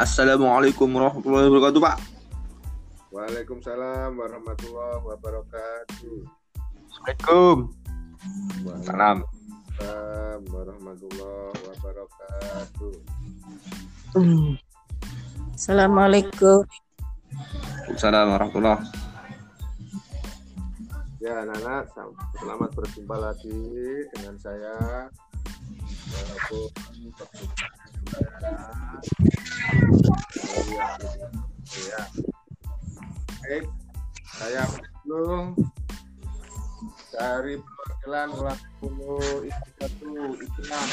Assalamualaikum warahmatullahi wabarakatuh, Pak. Waalaikumsalam warahmatullahi wabarakatuh. Assalamualaikum. Salam. Waalaikumsalam warahmatullahi wabarakatuh. Assalamualaikum. Assalamualaikum warahmatullahi Ya, anak-anak, selamat berjumpa lagi dengan saya. Walaupun ya. Baik, saya dulu dari perwakilan kelas 10 itu Islam.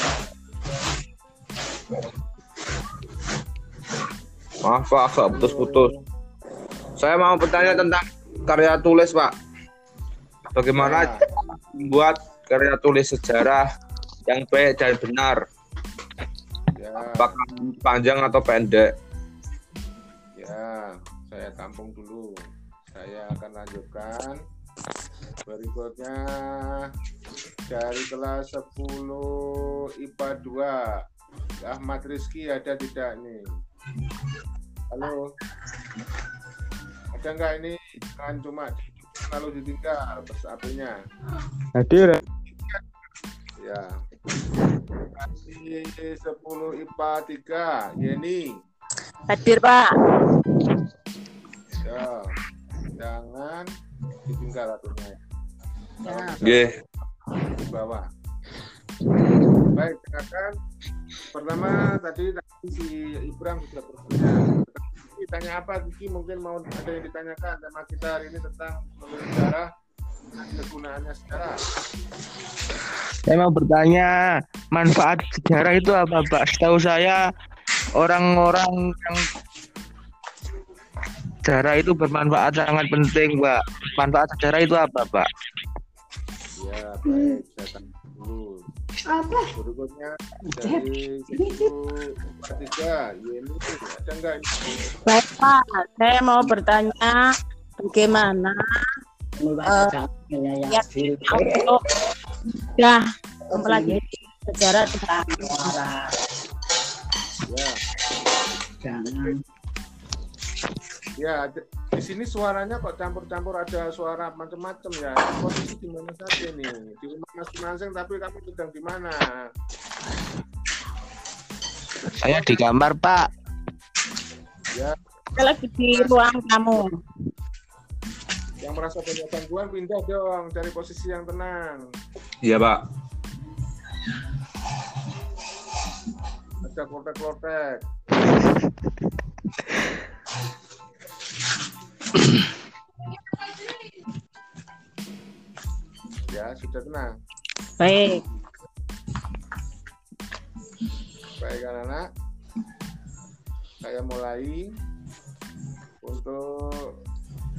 Maaf Pak, agak putus-putus. Saya mau bertanya tentang karya tulis Pak. Bagaimana Ya. membuat karya tulis sejarah yang baik dan benar? Ya, Apakah panjang atau pendek? ya, saya tampung dulu. Saya akan lanjutkan. Berikutnya dari kelas 10 IPA 2. Ahmad Rizky ada tidak nih? Halo. Ada nggak ini? Jangan cuma lalu ditinggal terus HP-nya. Hadir. Ya. Kasih 10 IPA 3. Yeni. Hadir, Pak. Ya. Jangan ditinggal atunya. Ya. Nggih. Di bawah. Baik, silakan. Pertama tadi tadi si Ibram sudah bertanya. Ditanya apa Kiki mungkin mau ada yang ditanyakan tema kita hari ini tentang menulis sejarah dan kegunaannya sejarah. Saya mau bertanya, manfaat sejarah itu apa, Pak? Setahu saya orang-orang yang sejarah itu bermanfaat sangat penting, Pak. Manfaat sejarah itu apa, Pak? Ya, baik, saya tanya dulu. Berikutnya dari situ tiga, Yeni, ada enggak ini? Baik, Pak. Saya mau bertanya bagaimana eh, ya, untuk sudah mempelajari sejarah tentang Ya, ya, ada- di sini suaranya kok campur-campur ada suara macam-macam ya. Posisi di mana saja nih? Di rumah masing-masing, tapi kamu sedang di mana? Saya di kamar, Pak. Ya, saya lagi di ruang tamu. Yang merasa banyak gangguan pindah dong dari posisi yang tenang. Iya Pak. Ada klotek-klotek. ya, sudah tenang. Baik. Baik anak-anak, saya mulai untuk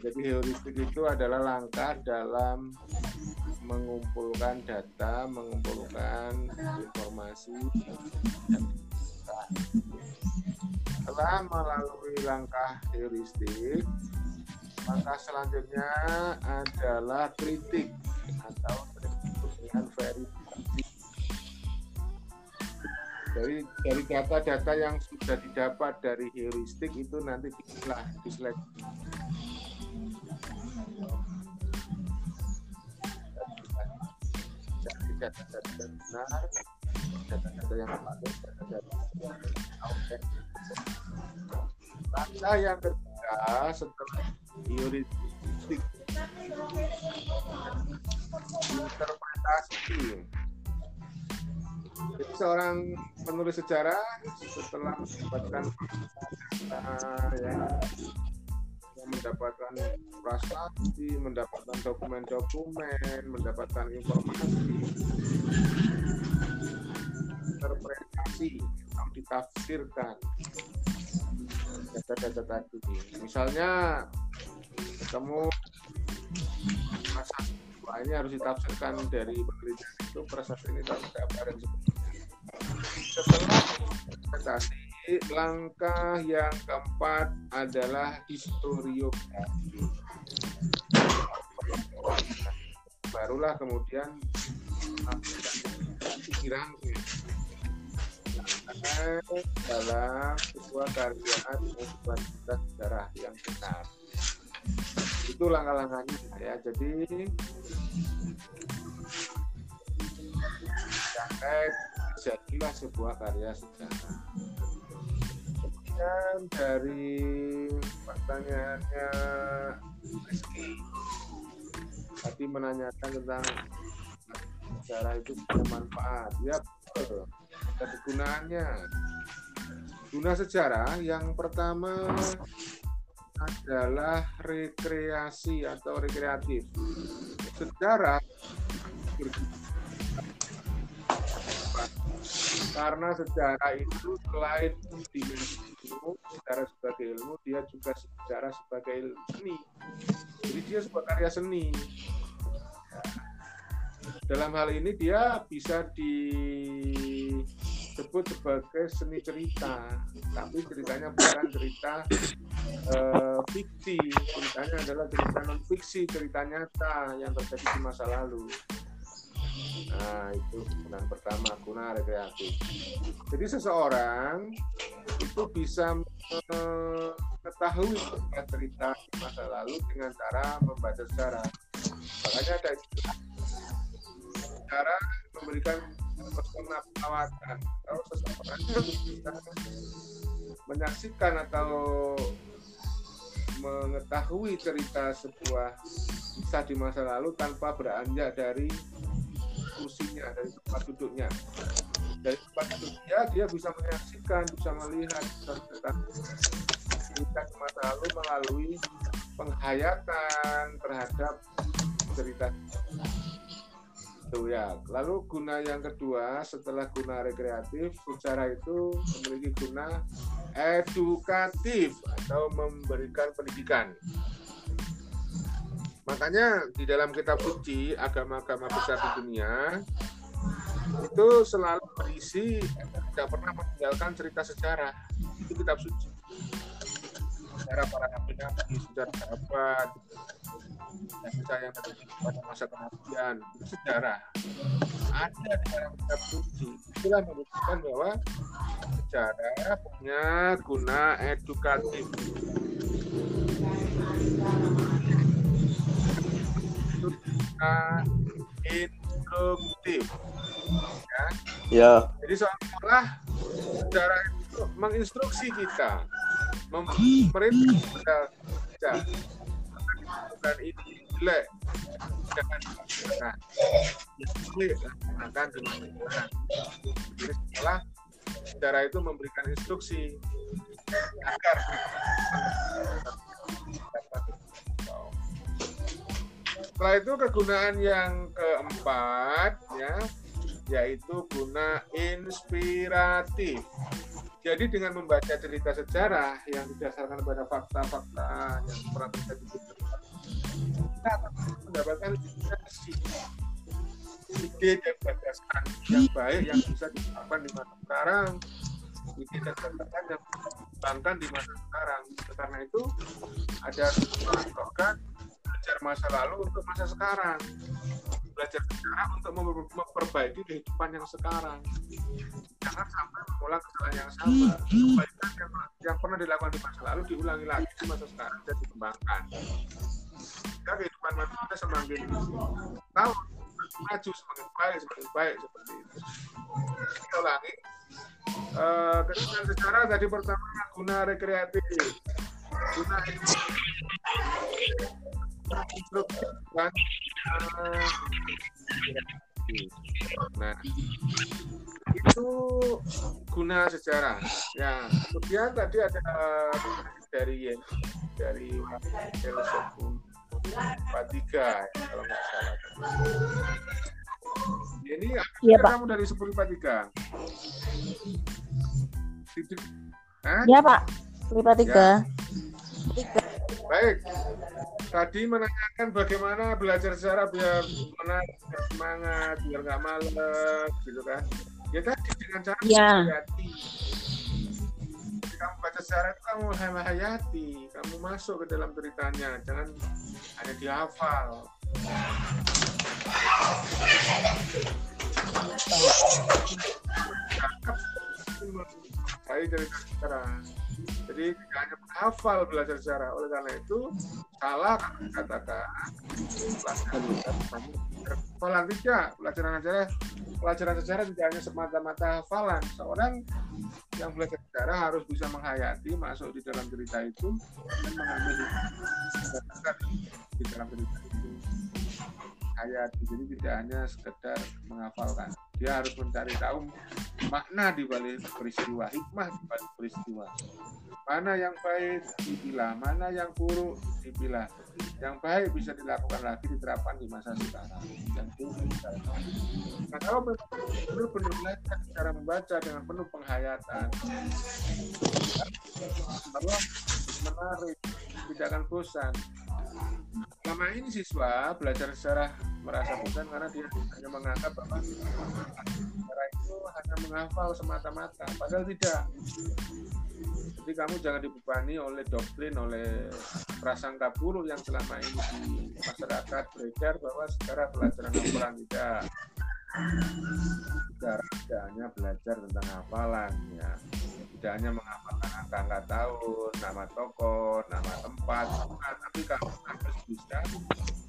jadi heuristik itu adalah langkah dalam mengumpulkan data, mengumpulkan informasi. Setelah melalui langkah heuristik, langkah selanjutnya adalah kritik atau dengan verifikasi. Dari dari data-data yang sudah didapat dari heuristik itu nanti dipilah, diseleksi data-data yang ketiga setelah interpretasi. Jadi seorang penulis sejarah setelah mendapatkan data ya, yang mendapatkan prasasti, mendapatkan dokumen-dokumen, mendapatkan informasi, interpretasi atau ditafsirkan data-data tadi. Misalnya ketemu Wah, ini harus ditafsirkan dari penelitian itu prasasti ini tahu apa dan sebagainya. Setelah prestasi, langkah yang keempat adalah historiografi. Barulah kemudian dirangkum dalam sebuah karya sebuah cerita sejarah yang benar. Itu langkah-langkahnya ya. Jadi jadilah sebuah karya sejarah. Kemudian dari pertanyaannya Rizky tadi menanyakan tentang sejarah itu punya manfaat. Ya ada kegunaannya. Guna sejarah yang pertama adalah rekreasi atau rekreatif. Sejarah karena sejarah itu selain dimensi ilmu, sejarah sebagai ilmu, dia juga sejarah sebagai seni. Jadi dia sebuah karya seni. Dalam hal ini dia bisa disebut sebagai seni cerita, tapi ceritanya bukan cerita uh, fiksi, ceritanya adalah cerita non fiksi, cerita nyata yang terjadi di masa lalu. Nah, itu kegunaan pertama, guna rekreatif. Jadi seseorang itu bisa mengetahui cerita masa lalu dengan cara membaca sejarah. Makanya ada cara memberikan pesona perawatan atau seseorang bisa menyaksikan atau mengetahui cerita sebuah kisah di masa lalu tanpa beranjak dari dari tempat duduknya. Dari tempat duduknya dia bisa menyaksikan, bisa melihat, bisa cerita di masa lalu melalui penghayatan terhadap cerita itu ya. Lalu guna yang kedua setelah guna rekreatif, secara itu memiliki guna edukatif atau memberikan pendidikan. Makanya di dalam kitab suci agama-agama besar di dunia itu selalu berisi tidak pernah meninggalkan cerita sejarah. Itu kitab suci. Sejarah para nabi-nabi sejarah sahabat yang terjadi pada masa kenabian. Itu sejarah. Ada di dalam kitab suci. Itulah menunjukkan bahwa sejarah punya guna edukatif. Guna instruktif ya. Ya. Jadi seolah-olah sejarah itu menginstruksi kita, memerintah kita baca. Bukan ini jelek, jangan nah, ini laksanakan dengan Jadi setelah sejarah itu memberikan instruksi agar setelah itu kegunaan yang keempat ya yaitu guna inspiratif. Jadi dengan membaca cerita sejarah yang didasarkan pada fakta-fakta yang pernah terjadi di kita akan mendapatkan inspirasi ide dan gagasan yang baik yang bisa diterapkan di masa sekarang ide dan gagasan yang dikembangkan di masa sekarang karena itu ada melakukan belajar masa lalu untuk masa sekarang belajar sejarah untuk memperbaiki kehidupan yang sekarang. Jangan sampai mengulang kesalahan yang sama. Kebaikan yang, yang pernah dilakukan di masa lalu diulangi lagi di masa sekarang dan dikembangkan. Jika kehidupan manusia semakin tahu maju semakin baik semakin baik seperti itu. Kita ulangi uh, kehidupan sejarah tadi pertama guna rekreatif. Guna instruktif nah itu guna sejarah ya kemudian tadi ada dari dari empat tiga kalau nggak salah ini Iya, Pak. kamu dari sepuluh empat tiga Iya, Pak. Lipat tiga. Tiga. Baik. Tadi menanyakan bagaimana belajar sejarah biar menarik, biar semangat, biar nggak males, gitu kan? Ya tadi dengan cara menghayati. Jadi kamu baca sejarah itu kamu hayati, kamu masuk ke dalam ceritanya, jangan hanya dihafal. Saya dari sejarah. Jadi tidak hanya menghafal belajar sejarah. Oleh karena itu salah katakan pelajaran hafalan tidak. Pelajaran sejarah pelajaran sejarah tidak hanya semata-mata hafalan. Seorang yang belajar sejarah harus bisa menghayati, masuk di dalam cerita itu dan mengambil di dalam cerita itu. Hayati, jadi tidak hanya sekedar menghafalkan. Dia harus mencari tahu makna di balik peristiwa, hikmah di balik peristiwa mana yang baik dipilah, mana yang buruk dipilah. Yang baik bisa dilakukan lagi diterapkan di masa sekarang. Ditinggalkan. Nah kalau benar-benar belajar cara membaca dengan penuh penghayatan, menarik, tidak akan bosan. Selama ini siswa belajar sejarah merasa bosan karena dia hanya menganggap bahwa sejarah itu hanya menghafal semata-mata, padahal tidak. Jadi kamu jangan dibebani oleh doktrin, oleh prasangka buruk yang selama ini di masyarakat beredar bahwa sejarah pelajaran hafalan tidak. Sejarah tidak hanya belajar tentang hafalan, ya. Tidak hanya menghafalkan angka-angka tahun, nama tokoh, nama tempat, bukan. tapi kamu harus bisa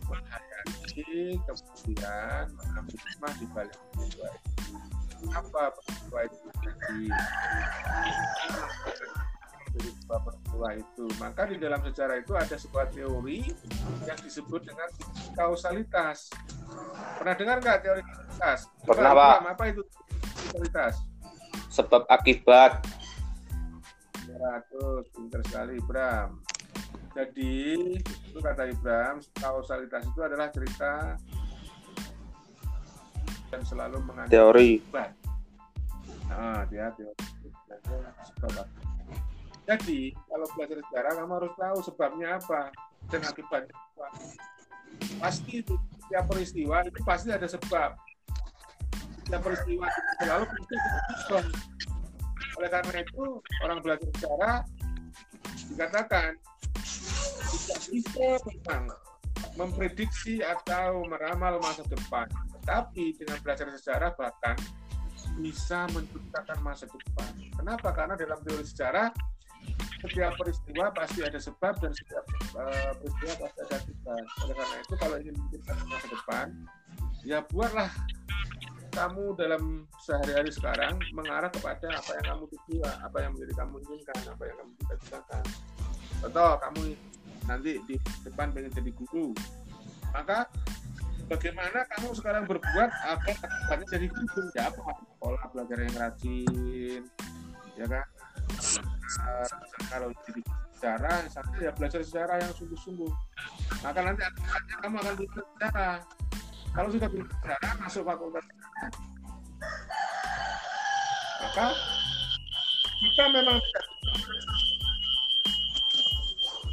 menghayati kemudian mengambil hikmah di balik peristiwa itu. Apa peristiwa itu terjadi? dari sebuah peristiwa itu. Maka di dalam sejarah itu ada sebuah teori yang disebut dengan kausalitas. Pernah dengar nggak teori kausalitas? Pernah, Pak. Apa itu kausalitas? Sebab akibat. 100, pinter sekali Ibram. Jadi, itu kata Ibram, kausalitas itu adalah cerita dan selalu mengandung Teori. akibat. Nah, dia teori sebab. Jadi, kalau belajar sejarah, kamu harus tahu sebabnya apa dan akibatnya apa. Pasti itu, setiap peristiwa itu pasti ada sebab. Setiap peristiwa itu selalu pasti sebab. Oleh karena itu, orang belajar sejarah dikatakan tidak bisa memang memprediksi atau meramal masa depan. Tetapi dengan belajar sejarah bahkan bisa menciptakan masa depan. Kenapa? Karena dalam teori sejarah setiap peristiwa pasti ada sebab dan setiap uh, peristiwa pasti ada akibat. Oleh karena itu kalau ingin menciptakan masa depan, ya buatlah kamu dalam sehari-hari sekarang mengarah kepada apa yang kamu tuju, apa yang menjadi kamu inginkan, apa yang kamu cita-citakan. Contoh, kamu nanti di depan pengen jadi guru, maka bagaimana kamu sekarang berbuat agar akibatnya jadi guru? Ya apa? Pola belajar yang rajin, ya kan? Uh, kalau jadi sejarah, misalnya ya belajar sejarah yang sungguh-sungguh. Maka nanti akibatnya kamu akan belajar sejarah. Kalau sudah belajar sejarah, masuk fakultas maka kita memang tidak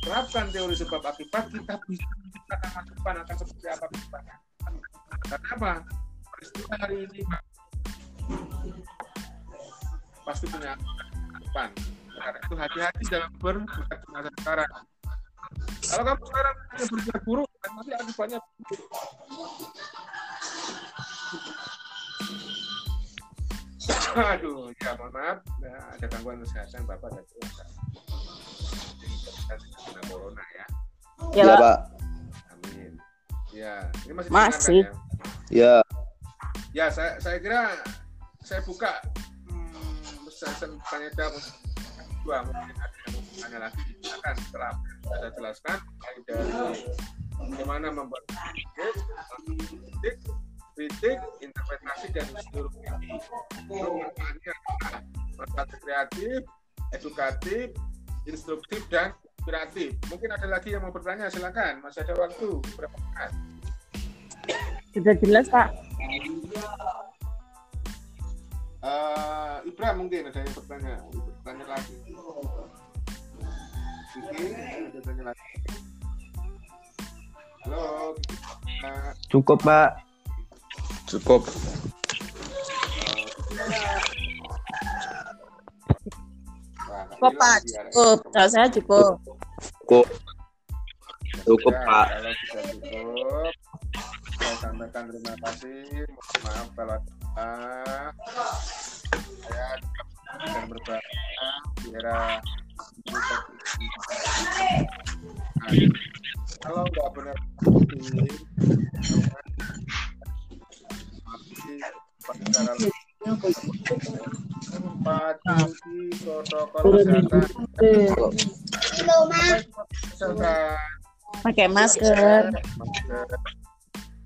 terapkan teori sebab akibat, kita bisa menciptakan masa depan akan seperti apa ke depannya. Karena apa? Peristiwa hari ini pasti punya depan. Karena itu hati-hati dalam berbuat di masa sekarang. Kalau kamu sekarang hanya berbuat buruk, kan nanti akibatnya buruk. Aduh, ya mohon maaf, nah, ada gangguan kesehatan Bapak dan keluarga. Kita corona ya. Ya, Ya, Pak. Pak. Amin. Ya, ini masih Masih. ya? Ya. Ya, saya, saya kira saya buka hmm, sesi tanya jawab dua mungkin ada yang mau tanya lagi silakan setelah saya jelaskan dari bagaimana membuat kritik, kritik, interpretasi dan seluruh ini. Manfaatnya adalah manfaat kreatif, edukatif, instruktif dan inspiratif. Mungkin ada lagi yang mau bertanya, silakan. Masih ada waktu berapa menit? Sudah jelas, Pak. Eh, Ibra mungkin ada yang bertanya, bertanya lagi. Oke, ada lagi. Halo. Cukup, Pak. Cukup. Wah, Cukup, Pak. Cukup. Kalau saya cukup. Cukup. Cukup, Pak. Kalau cukup, sampaikan terima kasih. Mohon maaf kalau salah. Saya sedang berbahaya di era kalau nggak benar secara patuhi protokol kesehatan kesehatan Pakai masker. masker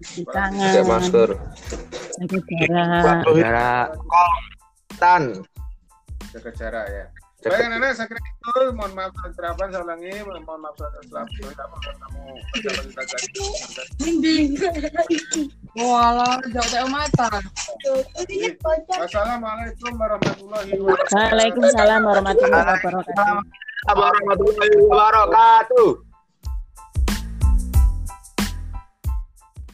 Cuci tangan. Pakai masker. Jaga jarak. Jarak. Tan. jaga jarak ya. Jaga- Baik, nenek, saya kira itu. Mohon maaf atas terapan, saya ulangi. Mohon maaf atas terapan. Kamu pejabat kita jadi. Walah, jauh dari mata. Wassalamualaikum warahmatullahi wabarakatuh. Waalaikumsalam warahmatullahi wabarakatuh. warahmatullahi wabarakatuh.